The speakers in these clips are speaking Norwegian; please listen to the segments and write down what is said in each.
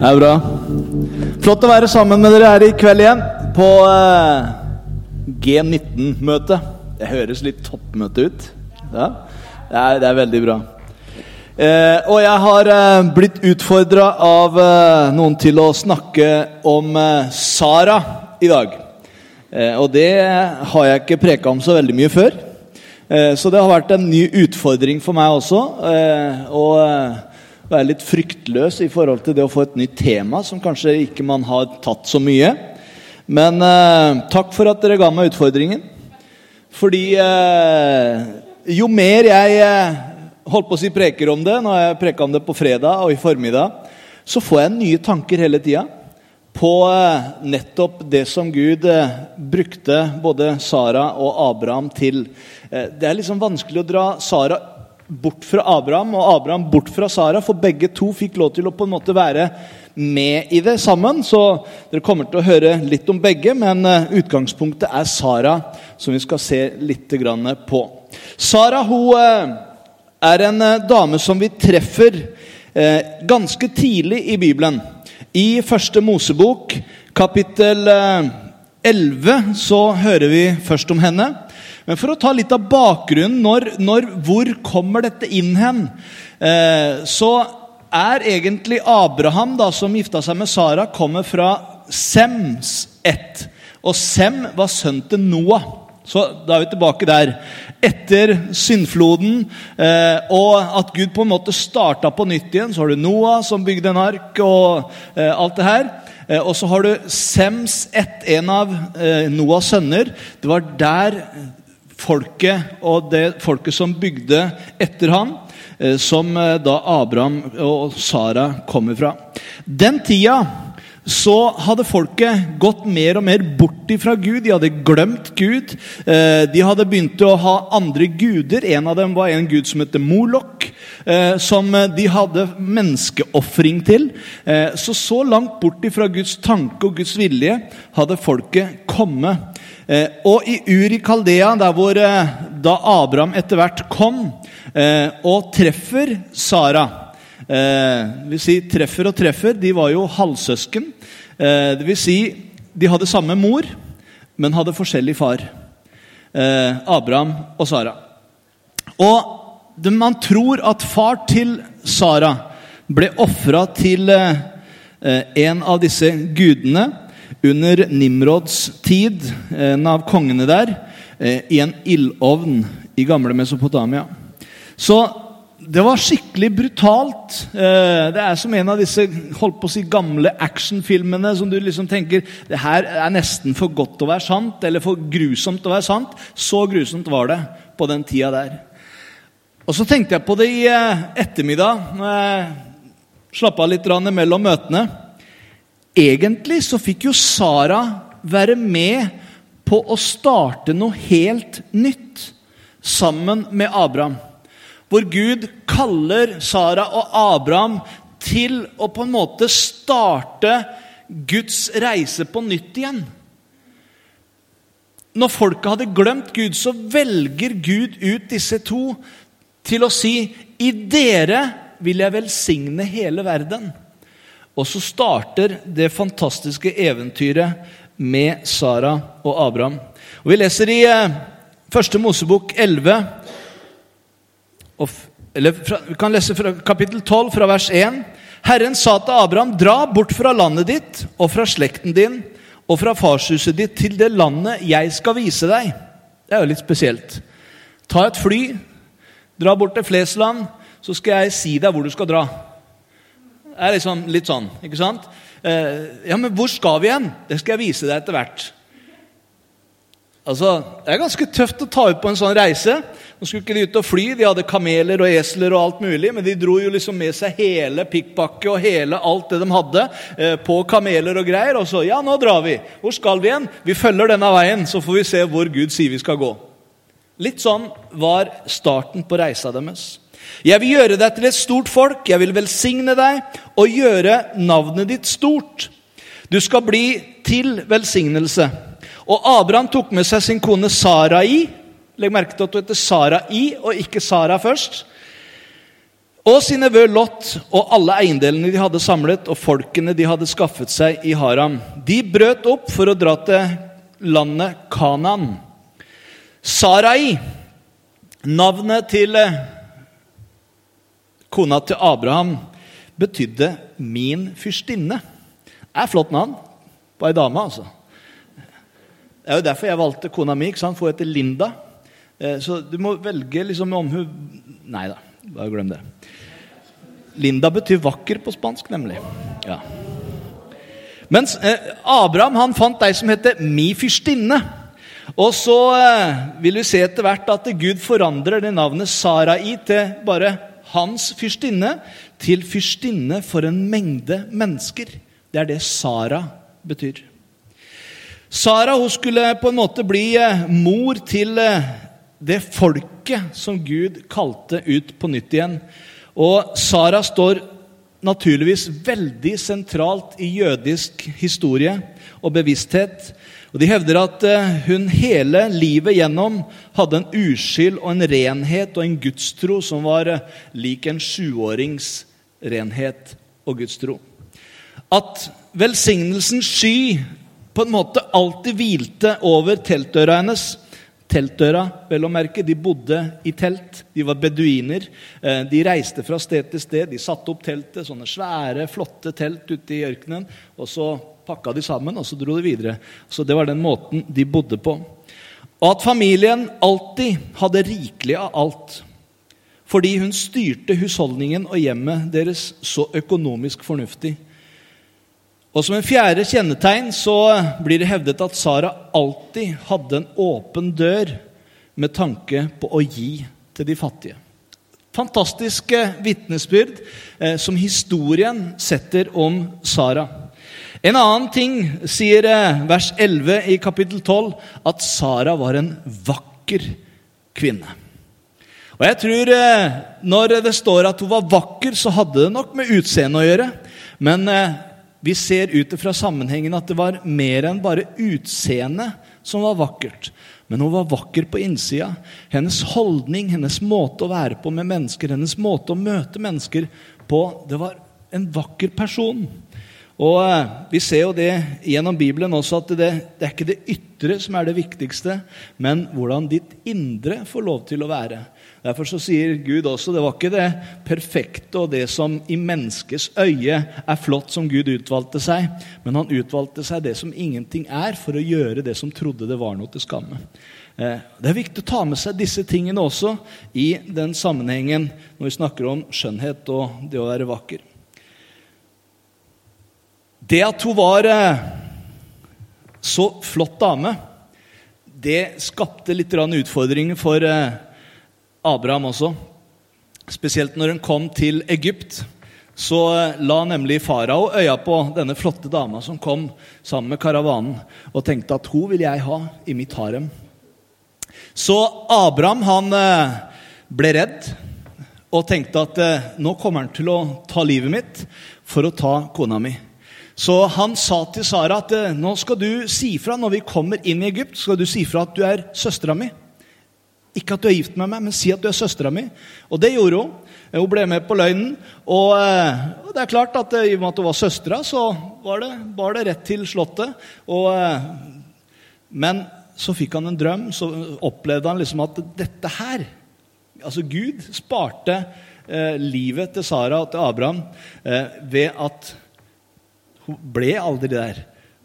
Det er bra. Flott å være sammen med dere her i kveld igjen på eh, G19-møtet. Det høres litt toppmøte ut. Ja, det er, det er veldig bra. Eh, og jeg har eh, blitt utfordra av eh, noen til å snakke om eh, Sara i dag. Og det har jeg ikke preka om så veldig mye før. Så det har vært en ny utfordring for meg også. Og være litt fryktløs i forhold til det å få et nytt tema som kanskje ikke man har tatt så mye. Men eh, takk for at dere ga meg utfordringen. Fordi eh, jo mer jeg eh, holdt på å si preker om det, når jeg preka om det på fredag og i formiddag, så får jeg nye tanker hele tida på eh, nettopp det som Gud eh, brukte både Sara og Abraham til. Eh, det er liksom vanskelig å dra Sara bort fra Abraham og Abraham bort fra Sara, for begge to fikk lov til å på en måte være med i det sammen. Så dere kommer til å høre litt om begge, men eh, utgangspunktet er Sara, som vi skal se litt på. Sara hun eh, er en eh, dame som vi treffer ganske tidlig i Bibelen. I første Mosebok, kapittel eh, 11, så hører vi først om henne. Men for å ta litt av bakgrunnen, når, når, hvor kommer dette inn hen? Eh, så er egentlig Abraham, da, som gifta seg med Sara, kommer fra Sems ett. Og Sem var sønnen til Noah. Så da er vi tilbake der. Etter syndfloden eh, og at Gud på en måte starta på nytt igjen, så har du Noah som bygde en ark og eh, alt det her. Eh, og så har du Sems ett, en av eh, Noahs sønner. Det var der folket og det folket som bygde etter han, eh, som eh, da Abraham og Sara kommer fra. Den tida så hadde folket gått mer og mer bort fra Gud. De hadde glemt Gud. Eh, de hadde begynt å ha andre guder. En av dem var en gud som het Molok, som de hadde menneskeofring til. Så så langt bort fra Guds tanke og Guds vilje hadde folket kommet. Eh, og i Ur i Kaldea, der hvor eh, da Abraham etter hvert kom eh, og treffer Sara vil si treffer og treffer. De var jo halvsøsken. Det vil si de hadde samme mor, men hadde forskjellig far. Abraham og Sara. Og man tror at far til Sara ble ofra til en av disse gudene under Nimrods tid, en av kongene der, eh, i en ildovn i gamle Mesopotamia. Så det var skikkelig brutalt. Eh, det er som en av disse holdt på å si, gamle actionfilmene som du liksom tenker det her er nesten for godt å være sant, eller for grusomt å være sant. Så grusomt var det på den tida der. Og så tenkte jeg på det i eh, ettermiddag, når jeg slappa litt mellom møtene. Egentlig så fikk jo Sara være med på å starte noe helt nytt sammen med Abraham. Hvor Gud kaller Sara og Abraham til å på en måte starte Guds reise på nytt igjen. Når folket hadde glemt Gud, så velger Gud ut disse to til å si I dere vil jeg velsigne hele verden. Og så starter det fantastiske eventyret med Sara og Abraham. Og Vi leser i eh, første Mosebok 11 og, eller Vi kan lese fra kapittel 12, fra vers 1. Herren sa til Abraham, dra bort fra landet ditt og fra slekten din og fra farshuset ditt til det landet jeg skal vise deg. Det er jo litt spesielt. Ta et fly, dra bort til Flesland, så skal jeg si deg hvor du skal dra er liksom litt sånn. ikke sant? Eh, ja, men hvor skal vi hen? Det skal jeg vise deg etter hvert. Altså, Det er ganske tøft å ta ut på en sånn reise. Nå skulle ikke de ut og fly, de hadde kameler og esler og alt mulig, men de dro jo liksom med seg hele pikkpakke og hele alt det de hadde eh, på kameler og greier. Og så ja, nå drar vi. Hvor skal vi igjen? Vi følger denne veien, så får vi se hvor Gud sier vi skal gå. Litt sånn var starten på reisa deres. Jeg vil gjøre deg til et stort folk, jeg vil velsigne deg og gjøre navnet ditt stort. Du skal bli til velsignelse. Og Abraham tok med seg sin kone Sarai. Legg merke til at hun heter Sarai og ikke Sara først. Og sin nevø Lot og alle eiendelene de hadde samlet, og folkene de hadde skaffet seg i Haram. De brøt opp for å dra til landet Kanan. Sarai, navnet til eh, kona til Abraham, betydde 'min fyrstinne'. Det er flott navn på ei dame, altså. Det er jo derfor jeg valgte kona mi. ikke sant? For hun heter Linda. Eh, så du må velge liksom om hun Nei da, bare glem det. Linda betyr vakker på spansk, nemlig. Ja. Mens eh, Abraham han fant ei som heter mi fyrstinne. Og så eh, vil vi se etter hvert at Gud forandrer det navnet Sarai til bare hans fyrstinne, til fyrstinne for en mengde mennesker. Det er det Sara betyr. Sara hun skulle på en måte bli eh, mor til eh, det folket som Gud kalte ut på nytt igjen. Og Sara står naturligvis veldig sentralt i jødisk historie og bevissthet. Og De hevder at eh, hun hele livet gjennom hadde en uskyld og en renhet og en gudstro som var lik en sjuårings renhet og gudstro. At velsignelsens sky på en måte alltid hvilte over teltdøra hennes. Teltdøra, vel å merke, de bodde i telt. De var beduiner. Eh, de reiste fra sted til sted. De satte opp teltet, sånne svære, flotte telt ute i ørkenen. Og så pakka de sammen, og så dro de videre. Så Det var den måten de bodde på. Og at familien alltid hadde rikelig av alt. Fordi hun styrte husholdningen og hjemmet deres så økonomisk fornuftig. Og Som en fjerde kjennetegn så blir det hevdet at Sara alltid hadde en åpen dør med tanke på å gi til de fattige. Fantastiske vitnesbyrd eh, som historien setter om Sara. En annen ting sier eh, vers 11 i kapittel 12, at Sara var en vakker kvinne. Og jeg tror eh, Når det står at hun var vakker, så hadde det nok med utseendet å gjøre. Men eh, vi ser ut fra sammenhengen at det var mer enn bare utseendet som var vakkert. Men hun var vakker på innsida. Hennes holdning, hennes måte å være på med mennesker, hennes måte å møte mennesker på, det var en vakker person. Og eh, Vi ser jo det gjennom Bibelen også, at det, det er ikke det ytre som er det viktigste, men hvordan ditt indre får lov til å være. Derfor så sier Gud også det var ikke det perfekte og det som i menneskets øye er flott, som Gud utvalgte seg, men han utvalgte seg det som ingenting er, for å gjøre det som trodde det var noe til skamme. Eh, det er viktig å ta med seg disse tingene også i den sammenhengen når vi snakker om skjønnhet og det å være vakker. Det at hun var eh, så flott dame, det skapte litt utfordringer for eh, Abraham også. Spesielt når hun kom til Egypt. Så la nemlig farao øya på denne flotte dama som kom sammen med karavanen, og tenkte at hun vil jeg ha i mitt harem. Så Abraham han eh, ble redd og tenkte at eh, nå kommer han til å ta livet mitt for å ta kona mi. Så han sa til Sara at eh, nå skal du si fra når vi kommer inn i Egypt. skal du si fra at du er søstera mi. Ikke at du er gift med meg, men si at du er søstera mi. Og det gjorde hun. Hun ble med på løgnen. Og, eh, og det er klart at eh, i og med at hun var søstera, så var det, var det, rett til slottet. Og, men så fikk han en drøm. Så opplevde han liksom at dette her Altså, Gud sparte eh, livet til Sara og til Abraham eh, ved at ble aldri der.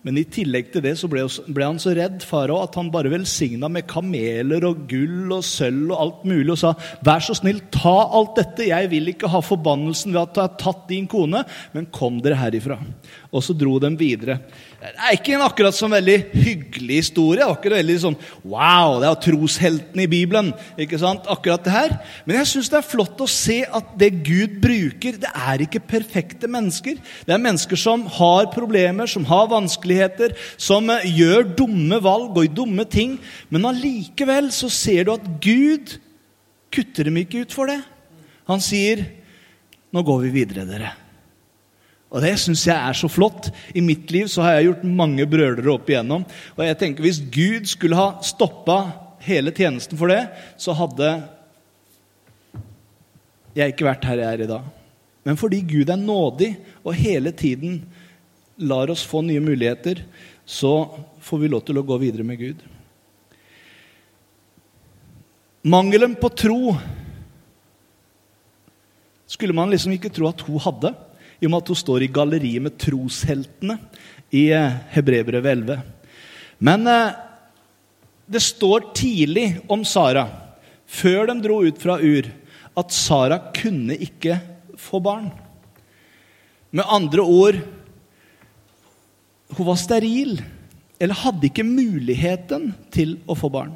Men i tillegg til det så ble, han så redd farao at han bare velsigna med kameler og gull og sølv og alt mulig og sa vær så snill, ta alt dette. Jeg vil ikke ha forbannelsen ved at jeg har tatt din kone, men kom dere herifra. Og så dro de videre. Det er ikke en akkurat sånn veldig hyggelig historie. Ikke veldig sånn Wow, det er troshelten i Bibelen. ikke sant, akkurat det her. Men jeg syns det er flott å se at det Gud bruker, det er ikke perfekte mennesker. Det er mennesker som har problemer, som har vanskeligheter, som eh, gjør dumme valg og dumme ting. Men allikevel så ser du at Gud kutter dem ikke ut for det. Han sier, 'Nå går vi videre, dere'. Og Det syns jeg er så flott. I mitt liv så har jeg gjort mange brølere opp igjennom. Og jeg tenker Hvis Gud skulle ha stoppa hele tjenesten for det, så hadde jeg ikke vært her jeg er i dag. Men fordi Gud er nådig og hele tiden lar oss få nye muligheter, så får vi lov til å gå videre med Gud. Mangelen på tro skulle man liksom ikke tro at hun hadde i og med at hun står i galleriet med trosheltene i eh, 11. Men eh, det står tidlig om Sara, før de dro ut fra Ur, at Sara kunne ikke få barn. Med andre ord hun var steril, eller hadde ikke muligheten til å få barn.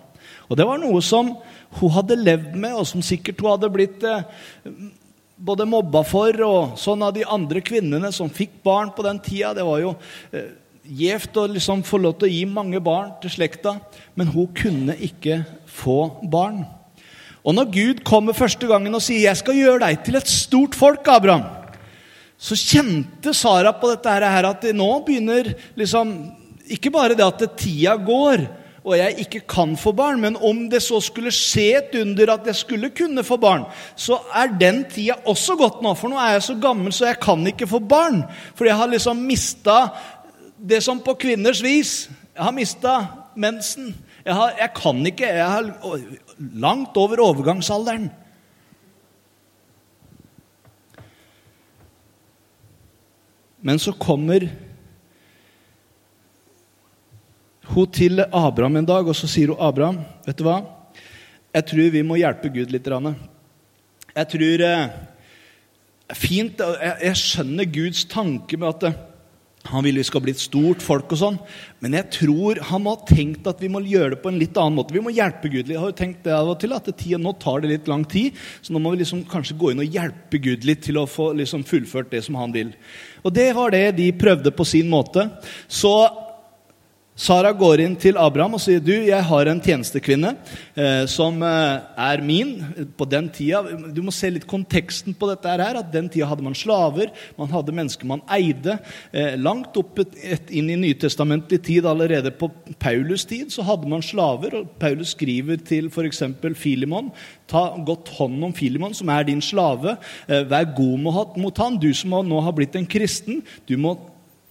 Og Det var noe som hun hadde levd med, og som sikkert hun hadde blitt eh, både mobba for, og sånn av de andre kvinnene som fikk barn på den tida. Det var jo eh, gjevt å liksom få lov til å gi mange barn til slekta, men hun kunne ikke få barn. Og når Gud kommer første gangen og sier 'Jeg skal gjøre deg til et stort folk', Abraham, så kjente Sara på dette her at nå begynner liksom Ikke bare det at tida går, og jeg ikke kan få barn, men om det så skulle skje et under at jeg skulle kunne få barn, så er den tida også gått nå. For nå er jeg så gammel så jeg kan ikke få barn. For jeg har liksom mista det som på kvinners vis. Jeg har mista mensen. Jeg, har, jeg kan ikke. Jeg er langt over overgangsalderen. Men så kommer hun til Abraham en dag, og så sier hun, 'Abraham, vet du hva? Jeg tror vi må hjelpe Gud litt.' Jeg tror eh, Fint, jeg, skjønner Guds tanke med at eh, han vil vi skal bli et stort folk, og sånn, men jeg tror han har tenkt at vi må gjøre det på en litt annen måte. Vi må hjelpe Gud litt. Jeg har jo tenkt det av og til at tiden nå tar det litt lang tid, så nå må vi liksom kanskje gå inn og hjelpe Gud litt til å få liksom fullført det som han vil. Og det var det de prøvde på sin måte. Så Sara går inn til Abraham og sier du, jeg har en tjenestekvinne eh, som eh, er min. På den tida, Du må se litt konteksten på dette. her, at Den tida hadde man slaver, man hadde mennesker man eide. Eh, langt opp et, et, inn i nytestamentlig tid, allerede på Paulus' tid, så hadde man slaver. og Paulus skriver til f.eks. Filimon Ta godt hånd om Filimon, som er din slave. Eh, vær god mot han. Du som nå har blitt en kristen, du må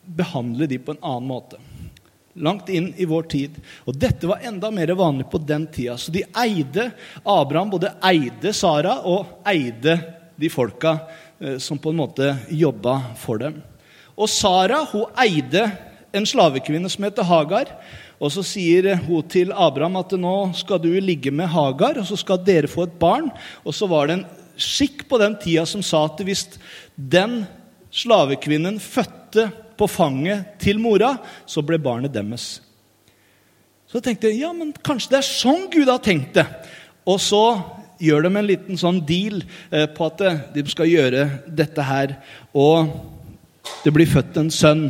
behandle de på en annen måte langt inn i vår tid. Og dette var enda mer vanlig på den tida. Så de eide Abraham både eide Sara og eide de folka eh, som på en måte jobba for dem. Og Sara hun eide en slavekvinne som heter Hagar. Og så sier hun til Abraham at nå skal du ligge med Hagar, og så skal dere få et barn. Og så var det en skikk på den tida som sa at hvis den slavekvinnen fødte på fanget til mora, så ble barnet deres. Så tenkte jeg ja, men kanskje det er sånn Gud har tenkt det. Og så gjør de en liten sånn deal eh, på at eh, de skal gjøre dette her. Og det blir født en sønn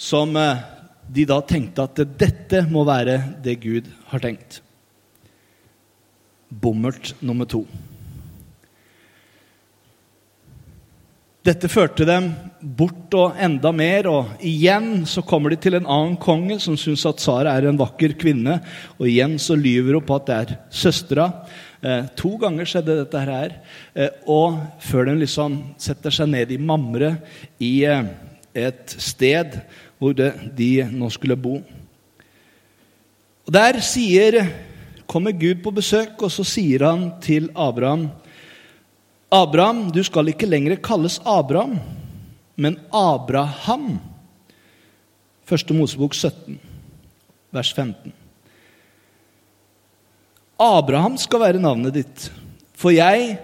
som eh, de da tenkte at dette må være det Gud har tenkt. Bommert nummer to. Dette førte dem bort og enda mer, og igjen så kommer de til en annen konge som syns at Sara er en vakker kvinne. Og igjen så lyver hun på at det er søstera. Eh, to ganger skjedde dette her. Eh, og før de liksom setter seg ned i Mamre, i eh, et sted hvor det, de nå skulle bo. Og Der sier, kommer Gud på besøk, og så sier han til Abraham Abraham, du skal ikke lenger kalles Abraham, men Abraham. Første Mosebok 17, vers 15. Abraham skal være navnet ditt, for jeg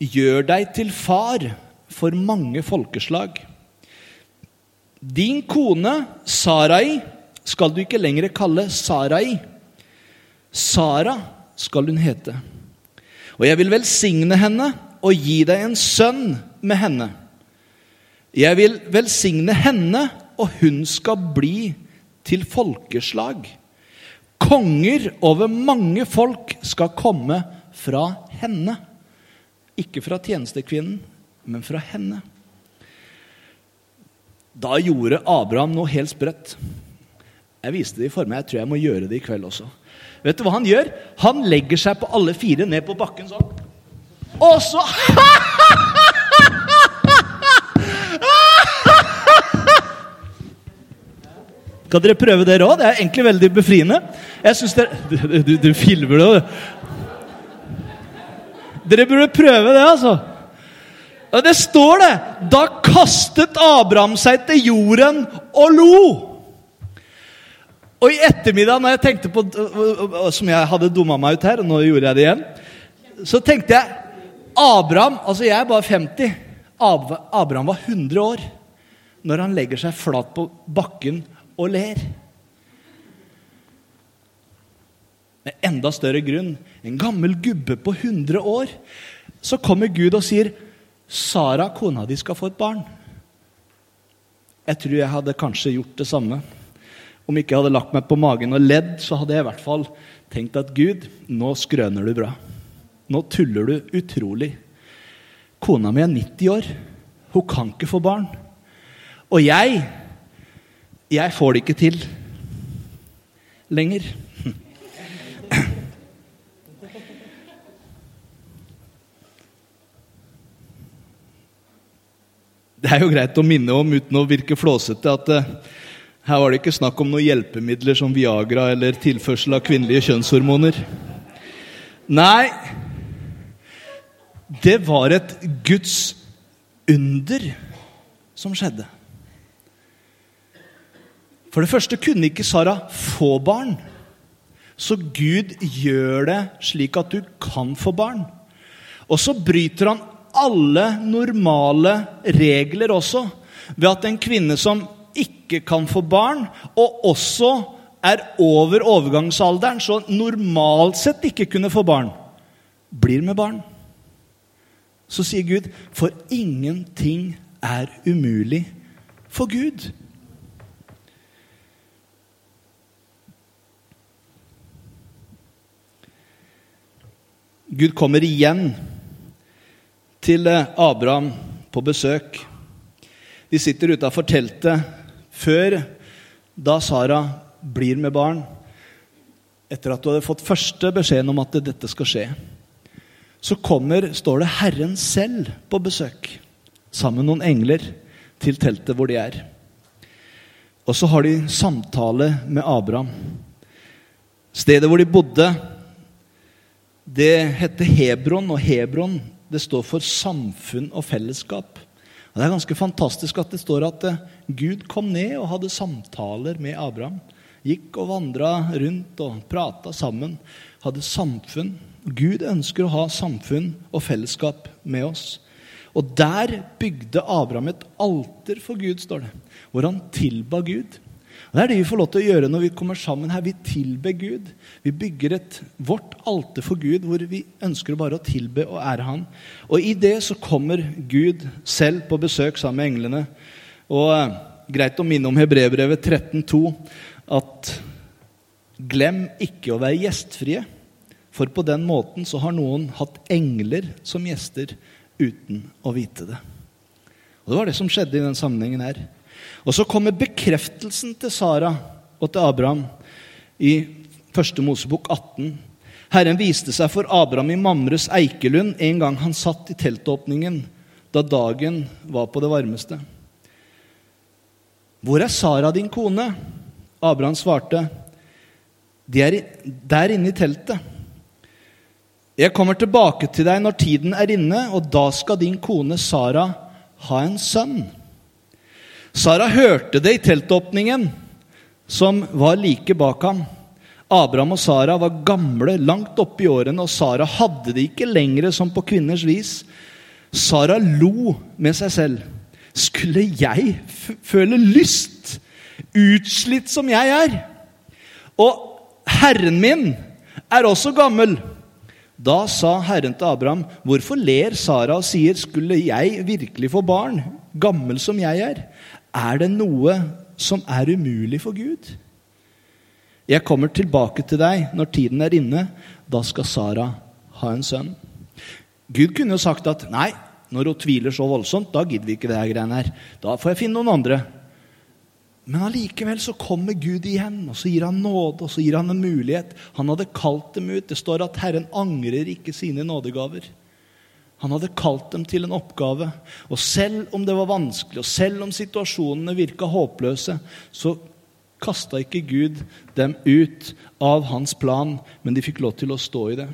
gjør deg til far for mange folkeslag. Din kone Sarai skal du ikke lenger kalle Sarai. Sara skal hun hete. Og jeg vil velsigne henne og gi deg en sønn med henne. Jeg vil velsigne henne, og hun skal bli til folkeslag. Konger over mange folk skal komme fra henne. Ikke fra tjenestekvinnen, men fra henne. Da gjorde Abraham noe helt sprøtt. Jeg viste det i form, jeg tror jeg må gjøre det i kveld også. Vet du hva han gjør? Han legger seg på alle fire ned på bakken sånn. Og så Skal dere prøve dere òg? Det er egentlig veldig befriende. Jeg synes dere, du, du, du filmer det du. Dere burde prøve det, altså. Det står det! Da kastet Abraham seg til jorden og lo. Og i ettermiddag, når jeg tenkte på Som jeg hadde dumma meg ut her, og nå gjorde jeg det igjen. Så tenkte jeg Abraham Altså, jeg er bare 50. Abraham var 100 år når han legger seg flat på bakken og ler. Med enda større grunn, en gammel gubbe på 100 år, så kommer Gud og sier, 'Sara, kona di, skal få et barn'. Jeg tror jeg hadde kanskje gjort det samme. Om ikke jeg hadde lagt meg på magen og ledd, så hadde jeg i hvert fall tenkt at Gud, nå skrøner du bra. Nå tuller du utrolig. Kona mi er 90 år. Hun kan ikke få barn. Og jeg jeg får det ikke til lenger. Det er jo greit å minne om, uten å virke flåsete, at uh, her var det ikke snakk om noen hjelpemidler som Viagra eller tilførsel av kvinnelige kjønnshormoner. Nei, det var et Guds under som skjedde. For det første kunne ikke Sara få barn. Så Gud gjør det slik at du kan få barn. Og så bryter han alle normale regler også, ved at en kvinne som ikke kan få barn, og også er over overgangsalderen, så normalt sett ikke kunne få barn, blir med barn. Så sier Gud, for ingenting er umulig for Gud. Gud kommer igjen til eh, Abraham på besøk. De sitter utafor teltet før da Sara blir med barn. Etter at du hadde fått første beskjeden om at dette skal skje. Så kommer, står det, Herren selv på besøk sammen med noen engler til teltet hvor de er. Og så har de samtale med Abraham. Stedet hvor de bodde, det heter Hebron, og Hebron det står for samfunn og fellesskap. Og Det er ganske fantastisk at det står at eh, Gud kom ned og hadde samtaler med Abraham. Gikk og vandra rundt og prata sammen. Hadde samfunn. Gud ønsker å ha samfunn og fellesskap med oss. Og der bygde Abraham et alter for Gud, står det. Hvor han tilba Gud. Og Det er det vi får lov til å gjøre når vi kommer sammen her. Vi tilber Gud. Vi bygger et, vårt alter for Gud hvor vi ønsker bare å tilbe og ære Han. Og i det så kommer Gud selv på besøk sammen med englene. Og eh, Greit å minne om Hebrebrevet 13,2 at glem ikke å være gjestfrie. For på den måten så har noen hatt engler som gjester uten å vite det. Og Det var det som skjedde i den sammenhengen her. Og så kommer bekreftelsen til Sara og til Abraham i første Mosebok 18. Herren viste seg for Abraham i Mamres eikelund en gang han satt i teltåpningen da dagen var på det varmeste. Hvor er Sara, din kone? Abraham svarte, De er der inne i teltet. Jeg kommer tilbake til deg når tiden er inne, og da skal din kone Sara ha en sønn. Sara hørte det i teltåpningen, som var like bak ham. Abraham og Sara var gamle, langt oppe i årene, og Sara hadde det ikke lenger som på kvinners vis. Sara lo med seg selv. Skulle jeg føle lyst, utslitt som jeg er? Og Herren min er også gammel. Da sa Herren til Abraham, 'Hvorfor ler Sara og sier:" 'Skulle jeg virkelig få barn, gammel som jeg er?' Er det noe som er umulig for Gud? Jeg kommer tilbake til deg når tiden er inne. Da skal Sara ha en sønn. Gud kunne jo sagt at nei, når hun tviler så voldsomt, da gidder vi ikke det her greiene her. Da får jeg finne noen andre. Men allikevel så kommer Gud igjen, og så gir han nåde og så gir han en mulighet. Han hadde kalt dem ut. Det står at Herren angrer ikke sine nådegaver. Han hadde kalt dem til en oppgave. Og selv om det var vanskelig, og selv om situasjonene virka håpløse, så kasta ikke Gud dem ut av hans plan, men de fikk lov til å stå i det.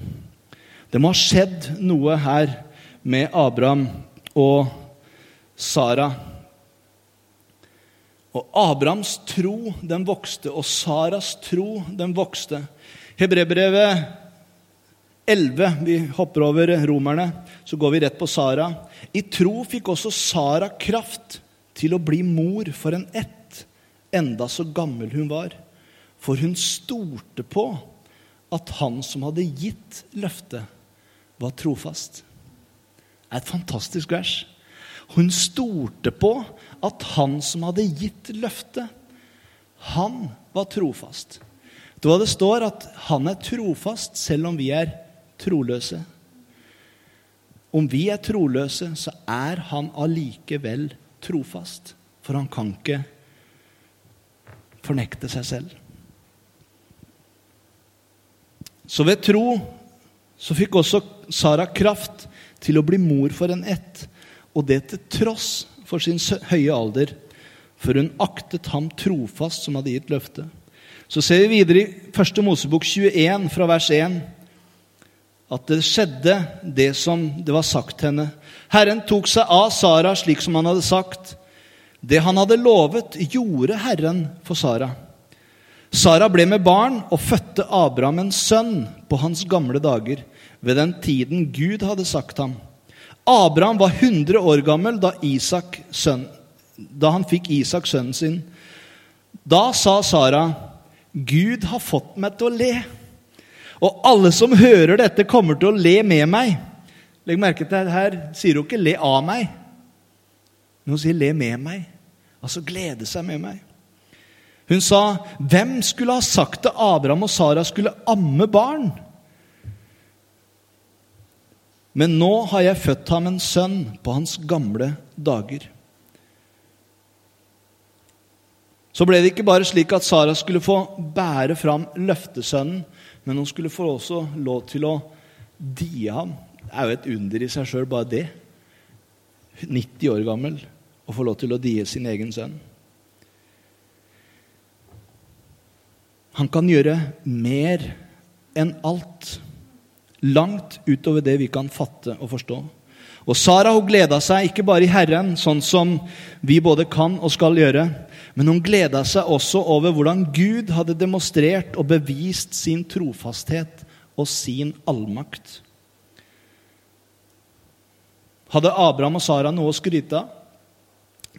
Det må ha skjedd noe her med Abraham og Sara. Og Abrahams tro, den vokste, og Saras tro, den vokste. Hebrebrevet 11, vi hopper over romerne, så går vi rett på Sara. I tro fikk også Sara kraft til å bli mor for en ett, enda så gammel hun var. For hun stolte på at han som hadde gitt løftet, var trofast. Det er et fantastisk vers. Hun stolte på at han som hadde gitt løftet, han var trofast. Da det står at han er trofast selv om vi er troløse. Om vi er troløse, så er han allikevel trofast. For han kan ikke fornekte seg selv. Så ved tro så fikk også Sara kraft til å bli mor for en ett og det til tross for sin høye alder, for hun aktet ham trofast som hadde gitt løftet. Så ser vi videre i 1. Mosebok 21, fra vers 1, at det skjedde det som det var sagt henne. Herren tok seg av Sara slik som han hadde sagt. Det han hadde lovet, gjorde Herren for Sara. Sara ble med barn og fødte Abraham en sønn på hans gamle dager, ved den tiden Gud hadde sagt ham. Abraham var 100 år gammel da, Isak, sønn, da han fikk Isak sønnen sin. Da sa Sara, 'Gud har fått meg til å le.' Og alle som hører dette, kommer til å le med meg. Legg merke til at her sier hun ikke 'le av meg', men hun sier 'le med meg'. Altså glede seg med meg. Hun sa, 'Hvem skulle ha sagt til Abraham og Sara skulle amme barn?' Men nå har jeg født ham en sønn på hans gamle dager. Så ble det ikke bare slik at Sara skulle få bære fram løftesønnen, men hun skulle få også lov til å die ham. Det er jo et under i seg sjøl, bare det. 90 år gammel og få lov til å die sin egen sønn. Han kan gjøre mer enn alt. Langt utover det vi kan fatte og forstå. Og Sara hun gleda seg ikke bare i Herren, sånn som vi både kan og skal gjøre, men hun gleda seg også over hvordan Gud hadde demonstrert og bevist sin trofasthet og sin allmakt. Hadde Abraham og Sara noe å skryte av?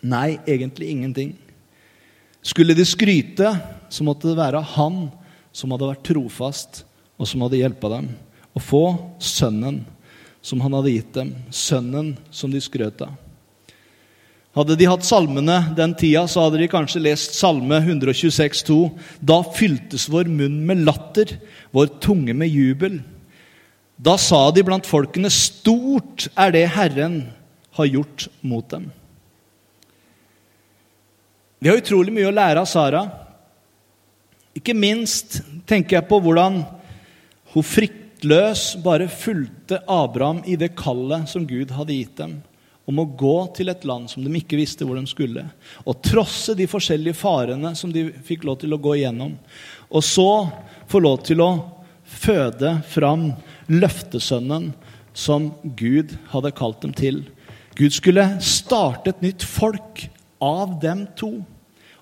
Nei, egentlig ingenting. Skulle de skryte, så måtte det være han som hadde vært trofast, og som hadde hjulpet dem å få sønnen som han hadde gitt dem, sønnen som de skrøt av. Hadde de hatt salmene den tida, så hadde de kanskje lest Salme 126, 126,2. Da fyltes vår munn med latter, vår tunge med jubel. Da sa de blant folkene, stort er det Herren har gjort mot dem. Vi har utrolig mye å lære av Sara. Ikke minst tenker jeg på hvordan hun frykt, maktløs bare fulgte Abraham i det kallet som Gud hadde gitt dem, om å gå til et land som de ikke visste hvor de skulle, og trosse de forskjellige farene som de fikk lov til å gå igjennom. Og så få lov til å føde fram løftesønnen som Gud hadde kalt dem til. Gud skulle starte et nytt folk av dem to.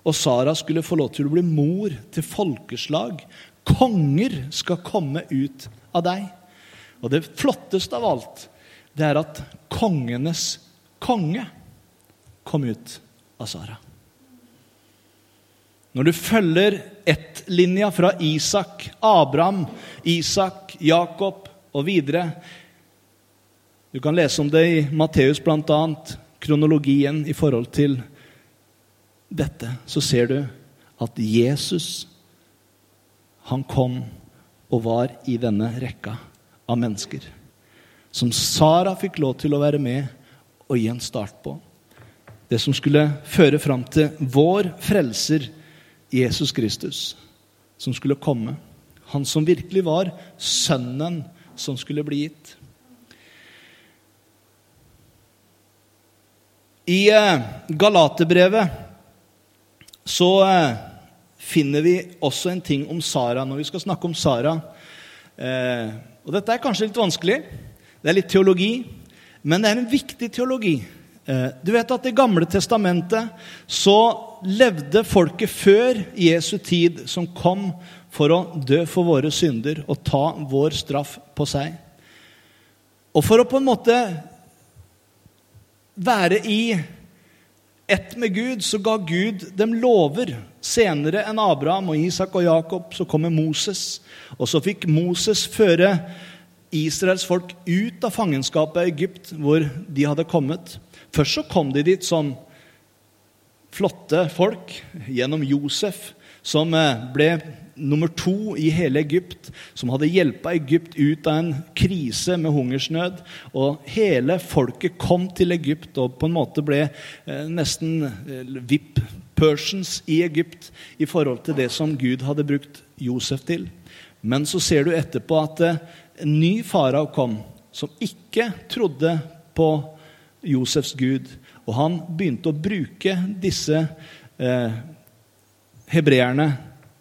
Og Sara skulle få lov til å bli mor til folkeslag. Konger skal komme ut av deg. Og det flotteste av alt, det er at kongenes konge kom ut av Sara. Når du følger ett-linja fra Isak, Abraham, Isak, Jakob og videre Du kan lese om det i Matteus bl.a., kronologien i forhold til dette. Så ser du at Jesus, han kom og var i denne rekka av mennesker. Som Sara fikk lov til å være med og gi en start på. Det som skulle føre fram til vår frelser Jesus Kristus, som skulle komme. Han som virkelig var sønnen som skulle bli gitt. I eh, Galaterbrevet så eh, finner vi også en ting om Sara når vi skal snakke om Sara. Eh, og dette er kanskje litt vanskelig. Det er litt teologi. Men det er en viktig teologi. Du vet at I Gamle testamentet så levde folket før Jesu tid, som kom for å dø for våre synder og ta vår straff på seg. Og for å på en måte være i ett med Gud, så ga Gud dem lover. Senere enn Abraham og Isak og Jakob så kommer Moses. Og så fikk Moses føre Israels folk ut av fangenskapet i Egypt, hvor de hadde kommet. Først så kom de dit som flotte folk gjennom Josef, som eh, ble nummer to i hele Egypt, som hadde hjulpet Egypt ut av en krise med hungersnød. Og hele folket kom til Egypt og på en måte ble eh, nesten eh, VIP-persons i Egypt i forhold til det som Gud hadde brukt Josef til. Men så ser du etterpå at en ny farao kom, som ikke trodde på Josefs Gud. Og han begynte å bruke disse eh, hebreerne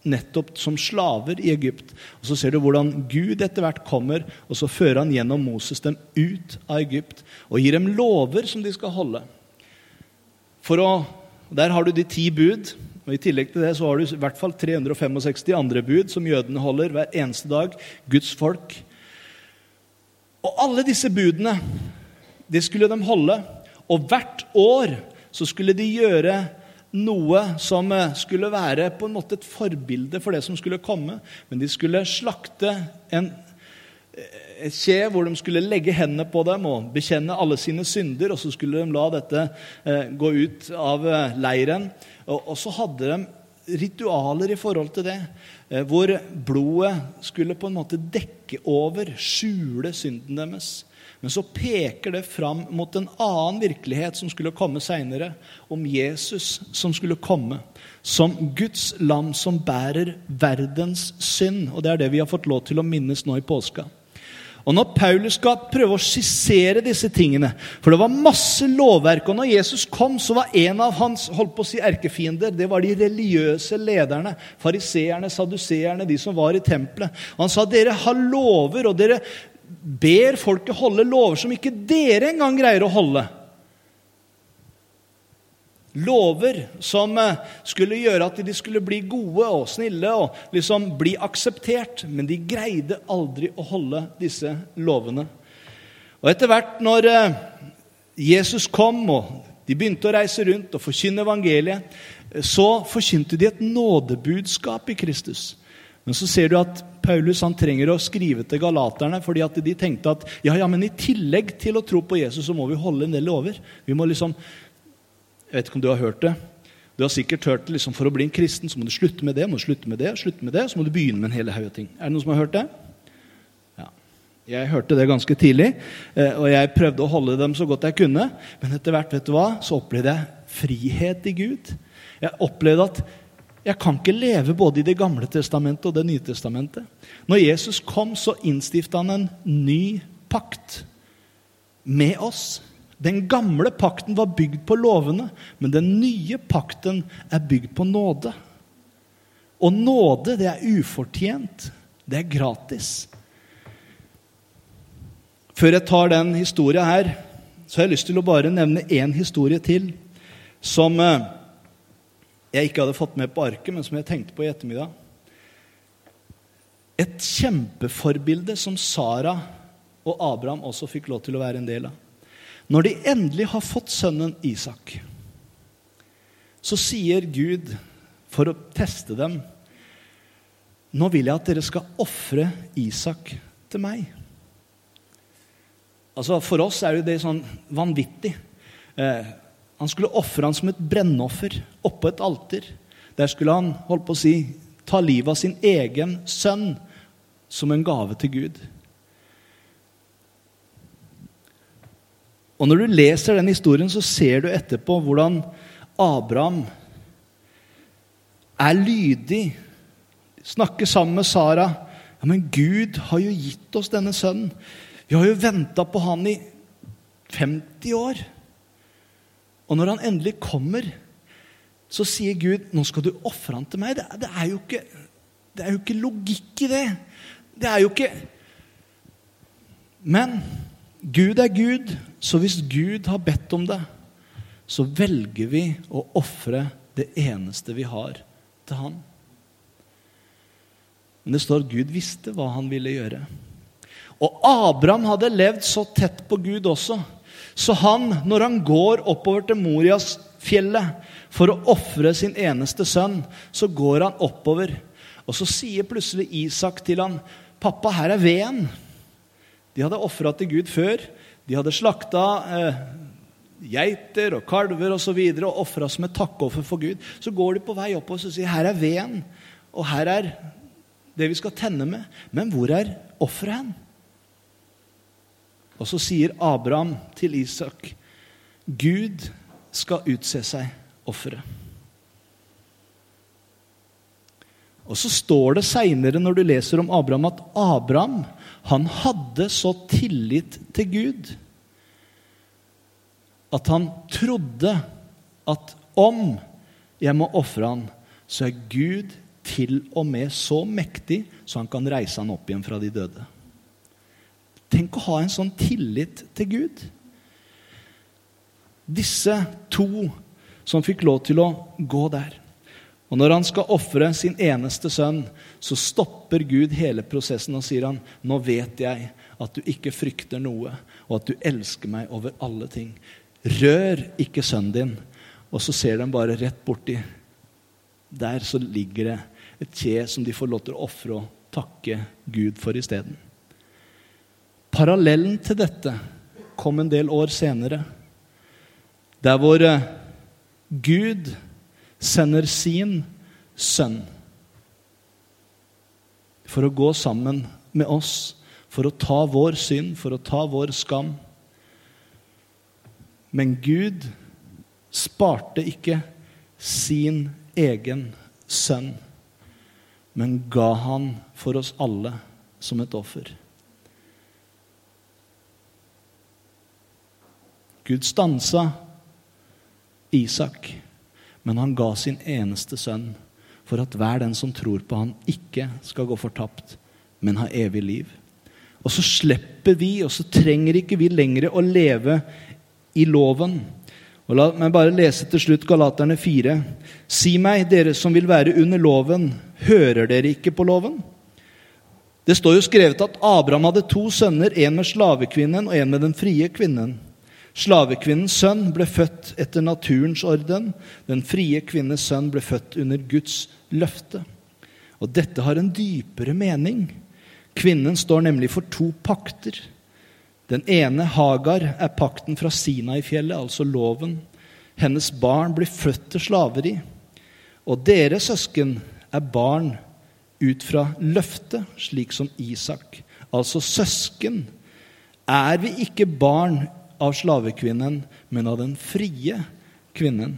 nettopp som slaver i Egypt. Og Så ser du hvordan Gud etter hvert kommer, og så fører han gjennom Moses dem ut av Egypt og gir dem lover som de skal holde. For å, Der har du de ti bud. og I tillegg til det så har du i hvert fall 365 andre bud som jødene holder hver eneste dag. Guds folk. Og alle disse budene det skulle de holde. Og hvert år så skulle de gjøre noe som eh, skulle være på en måte et forbilde for det som skulle komme. Men de skulle slakte en, eh, et hvor de skulle legge hendene på dem og bekjenne alle sine synder. Og så skulle de la dette eh, gå ut av leiren. Og, så hadde de ritualer i forhold til det. Hvor blodet skulle på en måte dekke over, skjule synden deres. Men så peker det fram mot en annen virkelighet som skulle komme seinere, om Jesus som skulle komme. Som Guds lam som bærer verdens synd. Og det er det vi har fått lov til å minnes nå i påska. Og Når Paulus skal prøve å skissere disse tingene For det var masse lovverk. Og når Jesus kom, så var en av hans holdt på å si erkefiender det var de religiøse lederne. Fariseerne, saduseerne, de som var i tempelet. Og Han sa dere har lover, og dere ber folket holde lover som ikke dere engang greier å holde. Lover som eh, skulle gjøre at de skulle bli gode og snille og liksom bli akseptert. Men de greide aldri å holde disse lovene. Og etter hvert når eh, Jesus kom, og de begynte å reise rundt og forkynne evangeliet, eh, så forkynte de et nådebudskap i Kristus. Men så ser du at Paulus han trenger å skrive til galaterne fordi at de tenkte at ja, ja, men i tillegg til å tro på Jesus så må vi holde en del lover. Vi må liksom, Jeg vet ikke om du har hørt det. Du har sikkert hørt det liksom, For å bli en kristen så må du slutte med det, må du slutte med det, slutte med det, så må du begynne med en hel haug ting. Er det noen som har hørt det? Ja. Jeg hørte det ganske tidlig, eh, og jeg prøvde å holde dem så godt jeg kunne. Men etter hvert vet du hva, så opplevde jeg frihet i Gud. Jeg opplevde at jeg kan ikke leve både i Det gamle testamentet og Det nye testamentet. Når Jesus kom, så innstifta han en ny pakt med oss. Den gamle pakten var bygd på lovene, men den nye pakten er bygd på nåde. Og nåde, det er ufortjent. Det er gratis. Før jeg tar den historia her, så har jeg lyst til å bare nevne én historie til. som eh, jeg ikke hadde fått med på arket, men som jeg tenkte på i ettermiddag. Et kjempeforbilde som Sara og Abraham også fikk lov til å være en del av. Når de endelig har fått sønnen Isak, så sier Gud, for å teste dem Nå vil jeg at dere skal ofre Isak til meg. Altså For oss er jo det sånn vanvittig. Eh, han skulle ofre ham som et brennoffer oppå et alter. Der skulle han holdt på å si, ta livet av sin egen sønn som en gave til Gud. Og Når du leser den historien, så ser du etterpå hvordan Abraham er lydig, snakker sammen med Sara. Ja, Men Gud har jo gitt oss denne sønnen. Vi har jo venta på han i 50 år. Og når han endelig kommer, så sier Gud, 'Nå skal du ofre han til meg.' Det, det, er ikke, det er jo ikke logikk i det. Det er jo ikke Men Gud er Gud, så hvis Gud har bedt om det, så velger vi å ofre det eneste vi har, til Han. Men det står at Gud visste hva han ville gjøre. Og Abraham hadde levd så tett på Gud også. Så han, når han går oppover til Morias fjellet for å ofre sin eneste sønn, så går han oppover. Og så sier plutselig Isak til han, 'Pappa, her er veden.' De hadde ofra til Gud før. De hadde slakta eh, geiter og kalver osv. Og, så og ofra som et takkoffer for Gud. Så går de på vei oppover og sier, 'Her er veden, og her er det vi skal tenne med.' Men hvor er offeret hen? Og så sier Abraham til Isak, 'Gud skal utse seg offeret'. Og så står det seinere, når du leser om Abraham, at Abraham han hadde så tillit til Gud at han trodde at om jeg må ofre han, så er Gud til og med så mektig så han kan reise han opp igjen fra de døde. Tenk å ha en sånn tillit til Gud. Disse to som fikk lov til å gå der. Og når han skal ofre sin eneste sønn, så stopper Gud hele prosessen og sier han, 'Nå vet jeg at du ikke frykter noe, og at du elsker meg over alle ting.' Rør ikke sønnen din. Og så ser de bare rett borti. Der så ligger det et kje som de får lov til å ofre og takke Gud for isteden. Parallellen til dette kom en del år senere. Der hvor eh, Gud sender sin sønn for å gå sammen med oss, for å ta vår synd, for å ta vår skam. Men Gud sparte ikke sin egen sønn, men ga han for oss alle som et offer. Gud stansa Isak men han ga sin eneste sønn for at hver den som tror på han ikke skal gå fortapt, men ha evig liv. Og så slipper vi, og så trenger ikke vi lenger å leve i loven. Og La meg bare lese til slutt Galaterne 4. Si meg, dere som vil være under loven, hører dere ikke på loven? Det står jo skrevet at Abraham hadde to sønner, en med slavekvinnen og en med den frie kvinnen. Slavekvinnens sønn ble født etter naturens orden. Den frie kvinnes sønn ble født under Guds løfte. Og dette har en dypere mening. Kvinnen står nemlig for to pakter. Den ene, Hagar, er pakten fra Sinai-fjellet, altså loven. Hennes barn blir født til slaveri. Og dere søsken er barn ut fra løftet, slik som Isak. Altså søsken. Er vi ikke barn av slavekvinnen, men av den frie kvinnen.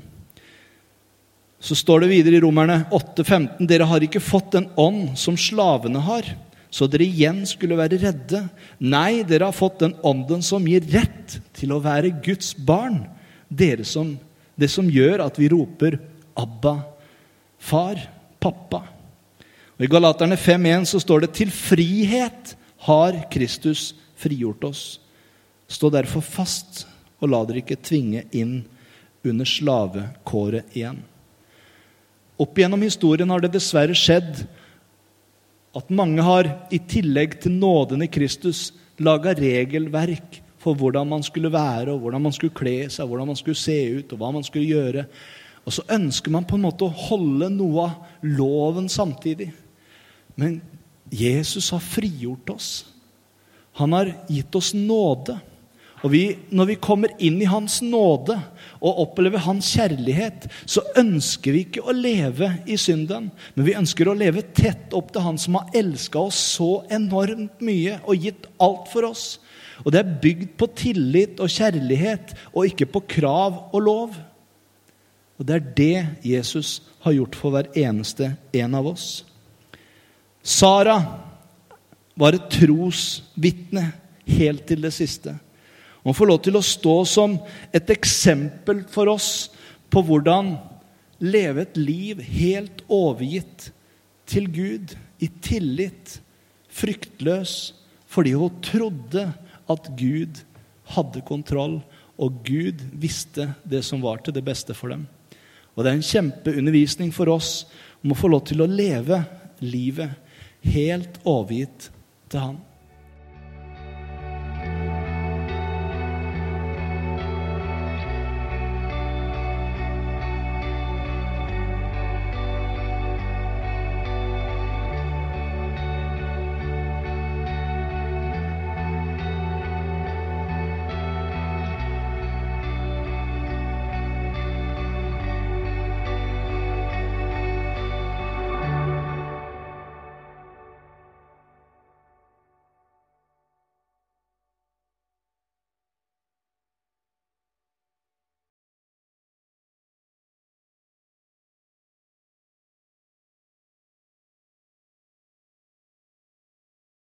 Så står det videre i Romerne 8,15.: Dere har ikke fått den ånd som slavene har, så dere igjen skulle være redde. Nei, dere har fått den ånden som gir rett til å være Guds barn. Dere som, det som gjør at vi roper 'Abba, far, pappa'. Og I Galaterne 5,1 så står det 'Til frihet har Kristus frigjort oss'. Stå derfor fast, og la dere ikke tvinge inn under slavekåret igjen. Opp gjennom historien har det dessverre skjedd at mange har, i tillegg til nåden i Kristus, laga regelverk for hvordan man skulle være, og hvordan man skulle kle seg, hvordan man skulle se ut, og hva man skulle gjøre. Og så ønsker man på en måte å holde noe av loven samtidig. Men Jesus har frigjort oss. Han har gitt oss nåde. Og vi, Når vi kommer inn i Hans nåde og opplever Hans kjærlighet, så ønsker vi ikke å leve i synden, men vi ønsker å leve tett opp til Han som har elska oss så enormt mye og gitt alt for oss. Og det er bygd på tillit og kjærlighet og ikke på krav og lov. Og det er det Jesus har gjort for hver eneste en av oss. Sara var et trosvitne helt til det siste. Hun får lov til å stå som et eksempel for oss på hvordan leve et liv helt overgitt til Gud, i tillit, fryktløs, fordi hun trodde at Gud hadde kontroll, og Gud visste det som var til det beste for dem. Og det er en kjempeundervisning for oss om å få lov til å leve livet helt overgitt til Han.